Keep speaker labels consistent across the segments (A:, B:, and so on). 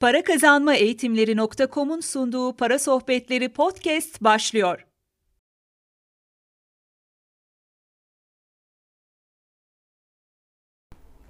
A: Para Kazanma Eğitimleri.com'un sunduğu Para Sohbetleri podcast başlıyor.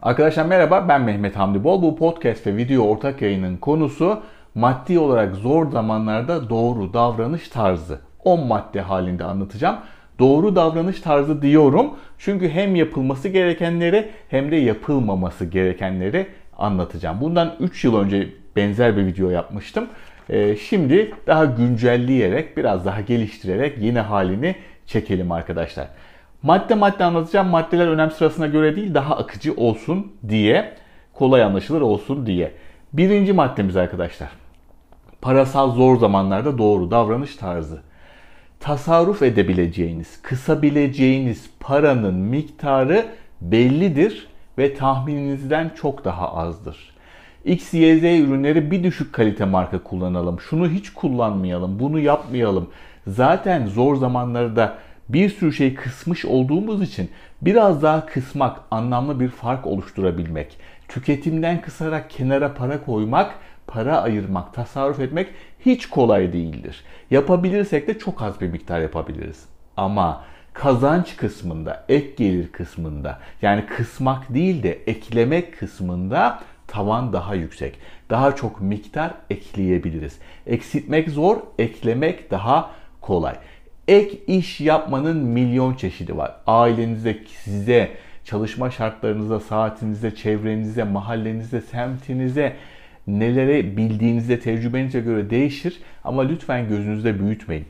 B: Arkadaşlar merhaba ben Mehmet Hamdi Bol. Bu podcast ve video ortak yayının konusu maddi olarak zor zamanlarda doğru davranış tarzı. 10 madde halinde anlatacağım. Doğru davranış tarzı diyorum çünkü hem yapılması gerekenleri hem de yapılmaması gerekenleri anlatacağım. Bundan 3 yıl önce benzer bir video yapmıştım. Ee, şimdi daha güncelleyerek, biraz daha geliştirerek yeni halini çekelim arkadaşlar. Madde madde anlatacağım. Maddeler önem sırasına göre değil, daha akıcı olsun diye, kolay anlaşılır olsun diye. Birinci maddemiz arkadaşlar. Parasal zor zamanlarda doğru davranış tarzı. Tasarruf edebileceğiniz, kısabileceğiniz paranın miktarı bellidir ve tahmininizden çok daha azdır. X, Y, Z ürünleri bir düşük kalite marka kullanalım. Şunu hiç kullanmayalım, bunu yapmayalım. Zaten zor zamanlarda bir sürü şey kısmış olduğumuz için biraz daha kısmak, anlamlı bir fark oluşturabilmek, tüketimden kısarak kenara para koymak, para ayırmak, tasarruf etmek hiç kolay değildir. Yapabilirsek de çok az bir miktar yapabiliriz. Ama kazanç kısmında, ek gelir kısmında yani kısmak değil de eklemek kısmında tavan daha yüksek. Daha çok miktar ekleyebiliriz. Eksiltmek zor, eklemek daha kolay. Ek iş yapmanın milyon çeşidi var. Ailenize, size, çalışma şartlarınıza, saatinize, çevrenize, mahallenize, semtinize, nelere bildiğinizde, tecrübenize göre değişir. Ama lütfen gözünüzde büyütmeyin.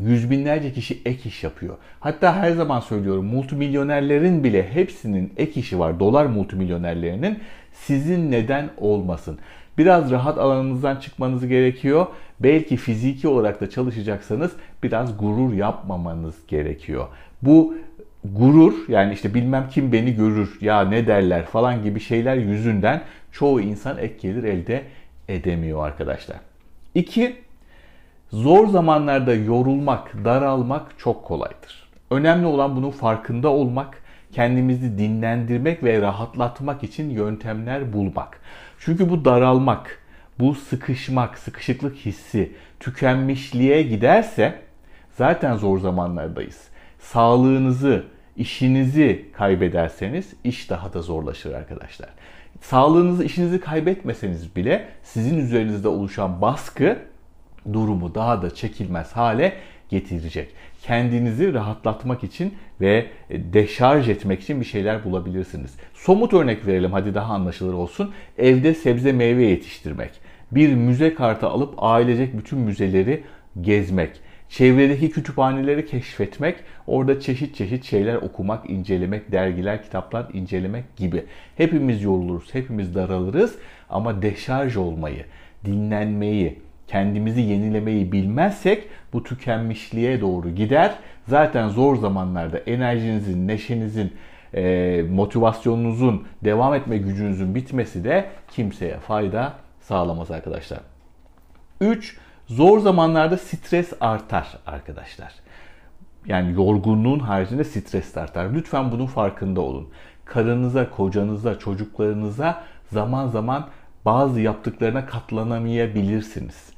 B: Yüz binlerce kişi ek iş yapıyor. Hatta her zaman söylüyorum multimilyonerlerin bile hepsinin ek işi var. Dolar multimilyonerlerinin sizin neden olmasın? Biraz rahat alanınızdan çıkmanız gerekiyor. Belki fiziki olarak da çalışacaksanız biraz gurur yapmamanız gerekiyor. Bu gurur yani işte bilmem kim beni görür ya ne derler falan gibi şeyler yüzünden çoğu insan ek gelir elde edemiyor arkadaşlar. İki, zor zamanlarda yorulmak, daralmak çok kolaydır. Önemli olan bunun farkında olmak, kendimizi dinlendirmek ve rahatlatmak için yöntemler bulmak. Çünkü bu daralmak, bu sıkışmak, sıkışıklık hissi tükenmişliğe giderse zaten zor zamanlardayız. Sağlığınızı, işinizi kaybederseniz iş daha da zorlaşır arkadaşlar. Sağlığınızı, işinizi kaybetmeseniz bile sizin üzerinizde oluşan baskı durumu daha da çekilmez hale getirecek. Kendinizi rahatlatmak için ve deşarj etmek için bir şeyler bulabilirsiniz. Somut örnek verelim hadi daha anlaşılır olsun. Evde sebze meyve yetiştirmek. Bir müze kartı alıp ailecek bütün müzeleri gezmek. Çevredeki kütüphaneleri keşfetmek, orada çeşit çeşit şeyler okumak, incelemek, dergiler, kitaplar incelemek gibi. Hepimiz yoruluruz, hepimiz daralırız ama deşarj olmayı, dinlenmeyi, kendimizi yenilemeyi bilmezsek bu tükenmişliğe doğru gider. Zaten zor zamanlarda enerjinizin, neşenizin, e, motivasyonunuzun, devam etme gücünüzün bitmesi de kimseye fayda sağlamaz arkadaşlar. 3. Zor zamanlarda stres artar arkadaşlar. Yani yorgunluğun haricinde stres artar. Lütfen bunun farkında olun. Karınıza, kocanıza, çocuklarınıza zaman zaman bazı yaptıklarına katlanamayabilirsiniz.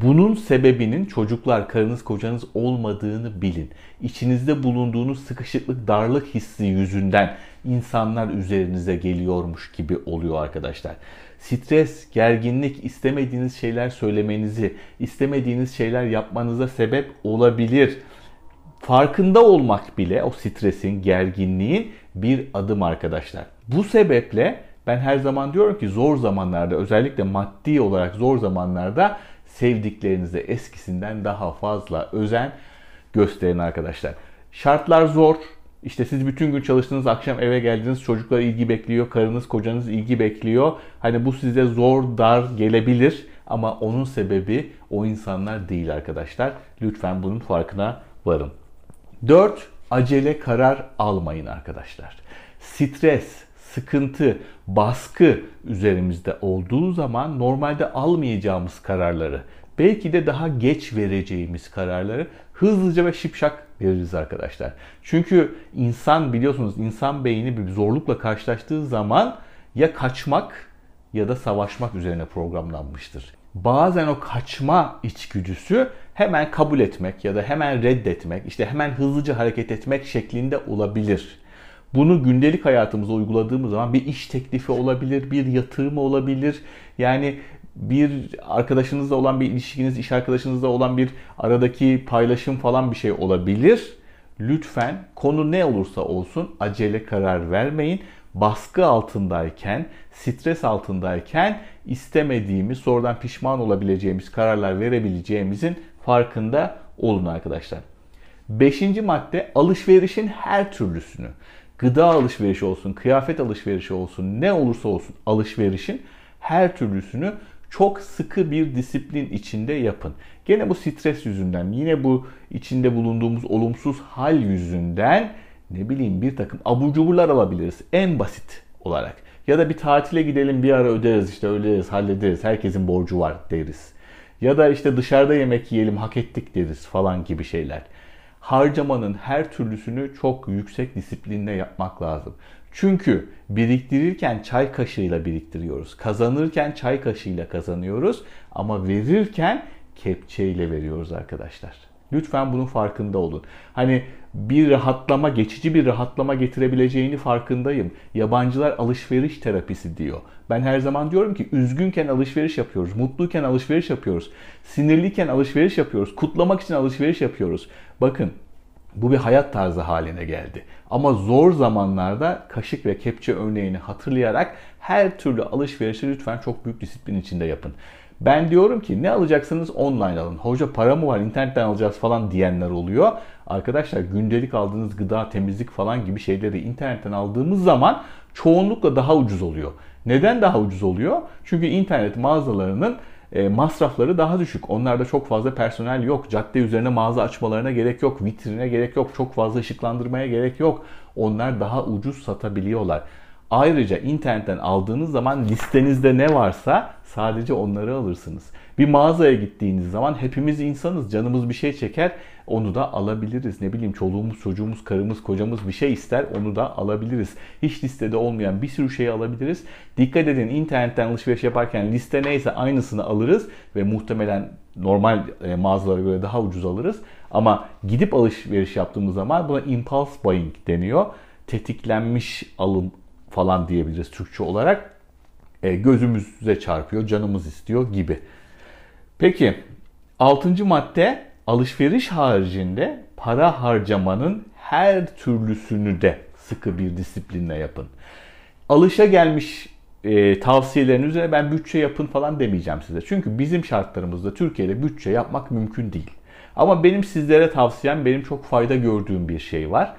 B: Bunun sebebinin çocuklar, karınız, kocanız olmadığını bilin. İçinizde bulunduğunuz sıkışıklık, darlık hissi yüzünden insanlar üzerinize geliyormuş gibi oluyor arkadaşlar. Stres, gerginlik, istemediğiniz şeyler söylemenizi, istemediğiniz şeyler yapmanıza sebep olabilir. Farkında olmak bile o stresin, gerginliğin bir adım arkadaşlar. Bu sebeple ben her zaman diyorum ki zor zamanlarda özellikle maddi olarak zor zamanlarda sevdiklerinize eskisinden daha fazla özen gösterin arkadaşlar. Şartlar zor. İşte siz bütün gün çalıştınız, akşam eve geldiniz, çocuklar ilgi bekliyor, karınız, kocanız ilgi bekliyor. Hani bu size zor, dar gelebilir ama onun sebebi o insanlar değil arkadaşlar. Lütfen bunun farkına varın. 4. Acele karar almayın arkadaşlar. Stres, sıkıntı, baskı üzerimizde olduğu zaman normalde almayacağımız kararları, belki de daha geç vereceğimiz kararları hızlıca ve şipşak veririz arkadaşlar. Çünkü insan biliyorsunuz insan beyni bir zorlukla karşılaştığı zaman ya kaçmak ya da savaşmak üzerine programlanmıştır. Bazen o kaçma içgüdüsü hemen kabul etmek ya da hemen reddetmek, işte hemen hızlıca hareket etmek şeklinde olabilir. Bunu gündelik hayatımıza uyguladığımız zaman bir iş teklifi olabilir, bir yatırım olabilir. Yani bir arkadaşınızla olan bir ilişkiniz, iş arkadaşınızla olan bir aradaki paylaşım falan bir şey olabilir. Lütfen konu ne olursa olsun acele karar vermeyin. Baskı altındayken, stres altındayken istemediğimiz, sonradan pişman olabileceğimiz kararlar verebileceğimizin farkında olun arkadaşlar. Beşinci madde alışverişin her türlüsünü. Gıda alışverişi olsun, kıyafet alışverişi olsun, ne olursa olsun alışverişin her türlüsünü çok sıkı bir disiplin içinde yapın. Gene bu stres yüzünden, yine bu içinde bulunduğumuz olumsuz hal yüzünden ne bileyim bir takım abur cuburlar alabiliriz en basit olarak. Ya da bir tatile gidelim bir ara öderiz işte öderiz hallederiz herkesin borcu var deriz. Ya da işte dışarıda yemek yiyelim hak ettik deriz falan gibi şeyler. Harcamanın her türlüsünü çok yüksek disiplinle yapmak lazım. Çünkü biriktirirken çay kaşığıyla biriktiriyoruz. Kazanırken çay kaşığıyla kazanıyoruz. Ama verirken kepçeyle veriyoruz arkadaşlar. Lütfen bunun farkında olun. Hani bir rahatlama, geçici bir rahatlama getirebileceğini farkındayım. Yabancılar alışveriş terapisi diyor. Ben her zaman diyorum ki üzgünken alışveriş yapıyoruz, mutluyken alışveriş yapıyoruz, sinirliyken alışveriş yapıyoruz, kutlamak için alışveriş yapıyoruz. Bakın bu bir hayat tarzı haline geldi. Ama zor zamanlarda kaşık ve kepçe örneğini hatırlayarak her türlü alışverişi lütfen çok büyük disiplin içinde yapın. Ben diyorum ki ne alacaksınız online alın. Hoca para mı var internetten alacağız falan diyenler oluyor. Arkadaşlar gündelik aldığınız gıda, temizlik falan gibi şeyleri internetten aldığımız zaman çoğunlukla daha ucuz oluyor. Neden daha ucuz oluyor? Çünkü internet mağazalarının e, masrafları daha düşük. Onlarda çok fazla personel yok. Cadde üzerine mağaza açmalarına gerek yok. Vitrine gerek yok. Çok fazla ışıklandırmaya gerek yok. Onlar daha ucuz satabiliyorlar. Ayrıca internetten aldığınız zaman listenizde ne varsa sadece onları alırsınız. Bir mağazaya gittiğiniz zaman hepimiz insanız. Canımız bir şey çeker. Onu da alabiliriz. Ne bileyim çoluğumuz, çocuğumuz, karımız, kocamız bir şey ister. Onu da alabiliriz. Hiç listede olmayan bir sürü şeyi alabiliriz. Dikkat edin internetten alışveriş yaparken liste neyse aynısını alırız ve muhtemelen normal e, mağazalara göre daha ucuz alırız. Ama gidip alışveriş yaptığımız zaman buna impulse buying deniyor. Tetiklenmiş alım falan diyebiliriz Türkçe olarak. E, gözümüze çarpıyor, canımız istiyor gibi. Peki altıncı madde alışveriş haricinde para harcamanın her türlüsünü de sıkı bir disiplinle yapın. Alışa gelmiş e, tavsiyelerin üzerine ben bütçe yapın falan demeyeceğim size. Çünkü bizim şartlarımızda Türkiye'de bütçe yapmak mümkün değil. Ama benim sizlere tavsiyem benim çok fayda gördüğüm bir şey var.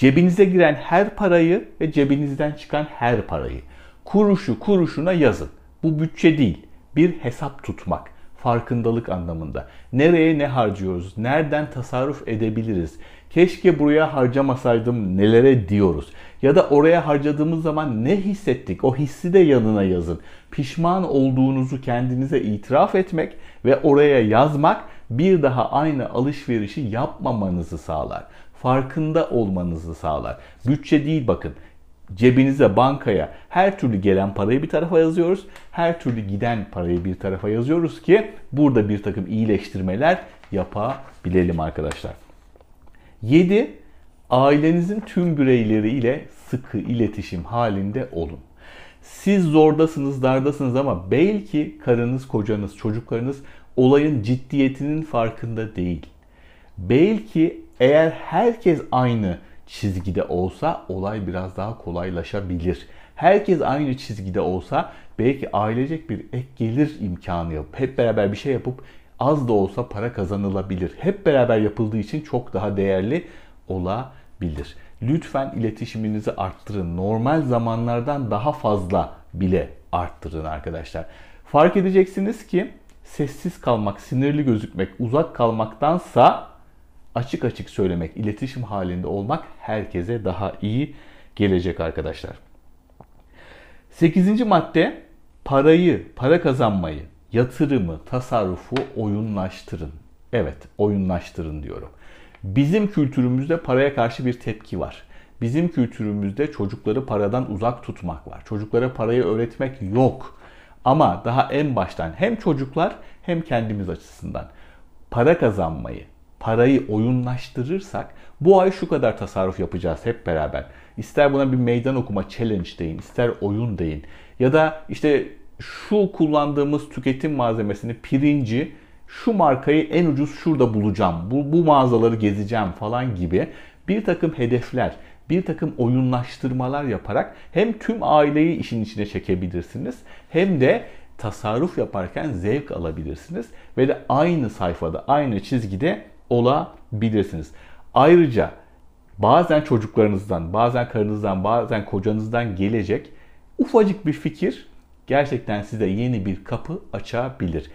B: Cebinize giren her parayı ve cebinizden çıkan her parayı kuruşu kuruşuna yazın. Bu bütçe değil, bir hesap tutmak farkındalık anlamında. Nereye ne harcıyoruz? Nereden tasarruf edebiliriz? Keşke buraya harcamasaydım nelere diyoruz. Ya da oraya harcadığımız zaman ne hissettik? O hissi de yanına yazın. Pişman olduğunuzu kendinize itiraf etmek ve oraya yazmak bir daha aynı alışverişi yapmamanızı sağlar. Farkında olmanızı sağlar. Bütçe değil bakın cebinize, bankaya her türlü gelen parayı bir tarafa yazıyoruz. Her türlü giden parayı bir tarafa yazıyoruz ki burada bir takım iyileştirmeler yapabilelim arkadaşlar. 7. Ailenizin tüm bireyleriyle sıkı iletişim halinde olun. Siz zordasınız, dardasınız ama belki karınız, kocanız, çocuklarınız olayın ciddiyetinin farkında değil. Belki eğer herkes aynı çizgide olsa olay biraz daha kolaylaşabilir. Herkes aynı çizgide olsa belki ailecek bir ek gelir imkanı yapıp hep beraber bir şey yapıp az da olsa para kazanılabilir. Hep beraber yapıldığı için çok daha değerli olabilir. Lütfen iletişiminizi arttırın. Normal zamanlardan daha fazla bile arttırın arkadaşlar. Fark edeceksiniz ki sessiz kalmak, sinirli gözükmek, uzak kalmaktansa açık açık söylemek, iletişim halinde olmak herkese daha iyi gelecek arkadaşlar. Sekizinci madde parayı, para kazanmayı, yatırımı, tasarrufu oyunlaştırın. Evet, oyunlaştırın diyorum. Bizim kültürümüzde paraya karşı bir tepki var. Bizim kültürümüzde çocukları paradan uzak tutmak var. Çocuklara parayı öğretmek yok. Ama daha en baştan hem çocuklar hem kendimiz açısından para kazanmayı, parayı oyunlaştırırsak bu ay şu kadar tasarruf yapacağız hep beraber. İster buna bir meydan okuma challenge deyin, ister oyun deyin. Ya da işte şu kullandığımız tüketim malzemesini, pirinci, şu markayı en ucuz şurada bulacağım, bu, bu mağazaları gezeceğim falan gibi bir takım hedefler, bir takım oyunlaştırmalar yaparak hem tüm aileyi işin içine çekebilirsiniz hem de tasarruf yaparken zevk alabilirsiniz ve de aynı sayfada, aynı çizgide olabilirsiniz. Ayrıca bazen çocuklarınızdan, bazen karınızdan, bazen kocanızdan gelecek ufacık bir fikir gerçekten size yeni bir kapı açabilir.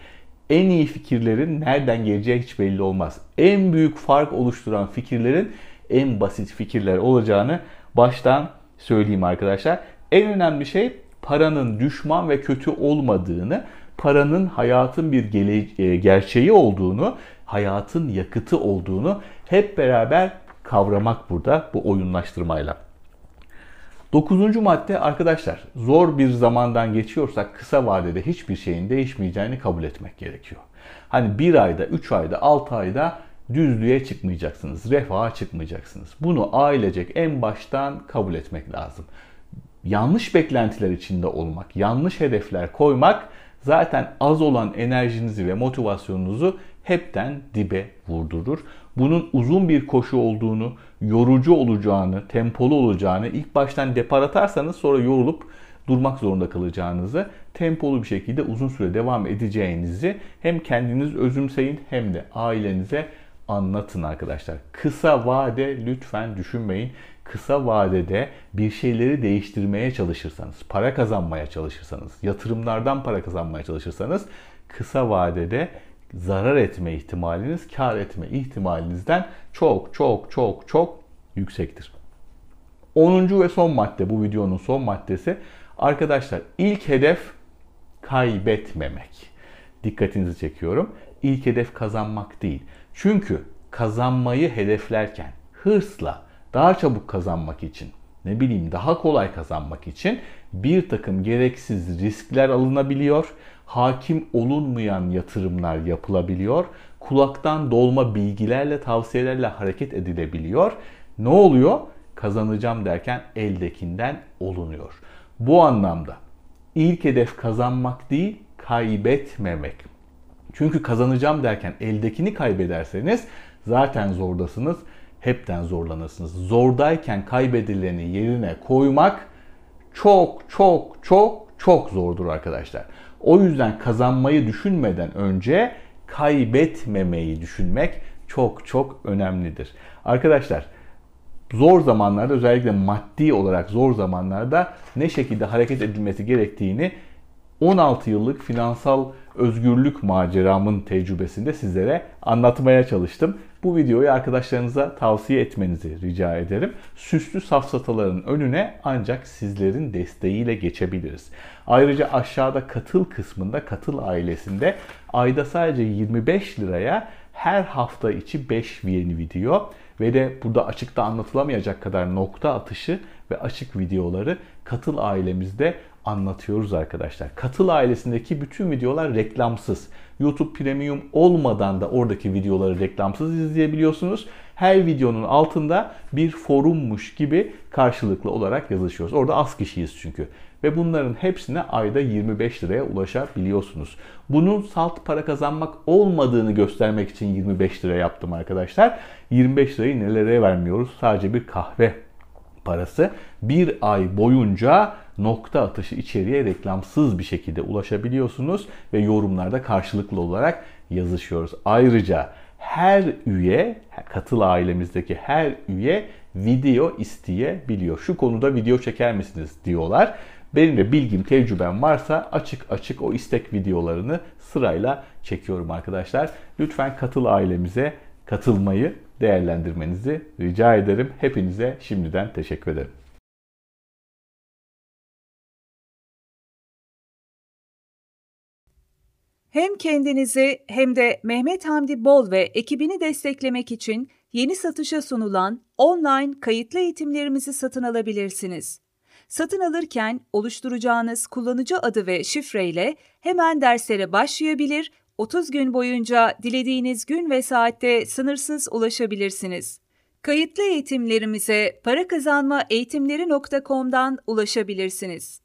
B: En iyi fikirlerin nereden geleceği hiç belli olmaz. En büyük fark oluşturan fikirlerin en basit fikirler olacağını baştan söyleyeyim arkadaşlar. En önemli şey paranın düşman ve kötü olmadığını, paranın hayatın bir gele- gerçeği olduğunu, hayatın yakıtı olduğunu hep beraber kavramak burada bu oyunlaştırmayla. Dokuzuncu madde arkadaşlar zor bir zamandan geçiyorsak kısa vadede hiçbir şeyin değişmeyeceğini kabul etmek gerekiyor. Hani bir ayda, üç ayda, altı ayda düzlüğe çıkmayacaksınız, refaha çıkmayacaksınız. Bunu ailecek en baştan kabul etmek lazım. Yanlış beklentiler içinde olmak, yanlış hedefler koymak zaten az olan enerjinizi ve motivasyonunuzu hepten dibe vurdurur. Bunun uzun bir koşu olduğunu, yorucu olacağını, tempolu olacağını ilk baştan depar atarsanız sonra yorulup durmak zorunda kalacağınızı, tempolu bir şekilde uzun süre devam edeceğinizi hem kendiniz özümseyin hem de ailenize anlatın arkadaşlar. Kısa vade lütfen düşünmeyin. Kısa vadede bir şeyleri değiştirmeye çalışırsanız, para kazanmaya çalışırsanız, yatırımlardan para kazanmaya çalışırsanız kısa vadede zarar etme ihtimaliniz kar etme ihtimalinizden çok çok çok çok yüksektir. 10. ve son madde bu videonun son maddesi arkadaşlar ilk hedef kaybetmemek. Dikkatinizi çekiyorum. İlk hedef kazanmak değil. Çünkü kazanmayı hedeflerken hırsla daha çabuk kazanmak için ne bileyim daha kolay kazanmak için bir takım gereksiz riskler alınabiliyor. Hakim olunmayan yatırımlar yapılabiliyor. Kulaktan dolma bilgilerle, tavsiyelerle hareket edilebiliyor. Ne oluyor? Kazanacağım derken eldekinden olunuyor. Bu anlamda ilk hedef kazanmak değil, kaybetmemek. Çünkü kazanacağım derken eldekini kaybederseniz zaten zordasınız. Hepten zorlanırsınız. Zordayken kaybedileni yerine koymak çok çok çok çok zordur arkadaşlar. O yüzden kazanmayı düşünmeden önce kaybetmemeyi düşünmek çok çok önemlidir. Arkadaşlar zor zamanlarda özellikle maddi olarak zor zamanlarda ne şekilde hareket edilmesi gerektiğini 16 yıllık finansal özgürlük maceramın tecrübesinde sizlere anlatmaya çalıştım. Bu videoyu arkadaşlarınıza tavsiye etmenizi rica ederim. Süslü safsataların önüne ancak sizlerin desteğiyle geçebiliriz. Ayrıca aşağıda katıl kısmında katıl ailesinde ayda sadece 25 liraya her hafta içi 5 yeni video ve de burada açıkta anlatılamayacak kadar nokta atışı ve açık videoları katıl ailemizde anlatıyoruz arkadaşlar. Katıl ailesindeki bütün videolar reklamsız. YouTube Premium olmadan da oradaki videoları reklamsız izleyebiliyorsunuz. Her videonun altında bir forummuş gibi karşılıklı olarak yazışıyoruz. Orada az kişiyiz çünkü. Ve bunların hepsine ayda 25 liraya ulaşabiliyorsunuz. Bunun salt para kazanmak olmadığını göstermek için 25 lira yaptım arkadaşlar. 25 lirayı nelere vermiyoruz? Sadece bir kahve parası. Bir ay boyunca nokta atışı içeriye reklamsız bir şekilde ulaşabiliyorsunuz ve yorumlarda karşılıklı olarak yazışıyoruz. Ayrıca her üye, katıl ailemizdeki her üye video isteyebiliyor. Şu konuda video çeker misiniz diyorlar. Benim de bilgim, tecrübem varsa açık açık o istek videolarını sırayla çekiyorum arkadaşlar. Lütfen katıl ailemize katılmayı değerlendirmenizi rica ederim. Hepinize şimdiden teşekkür ederim.
A: Hem kendinizi hem de Mehmet Hamdi Bol ve ekibini desteklemek için yeni satışa sunulan online kayıtlı eğitimlerimizi satın alabilirsiniz. Satın alırken oluşturacağınız kullanıcı adı ve şifreyle hemen derslere başlayabilir, 30 gün boyunca dilediğiniz gün ve saatte sınırsız ulaşabilirsiniz. Kayıtlı eğitimlerimize para kazanma eğitimleri.com'dan ulaşabilirsiniz.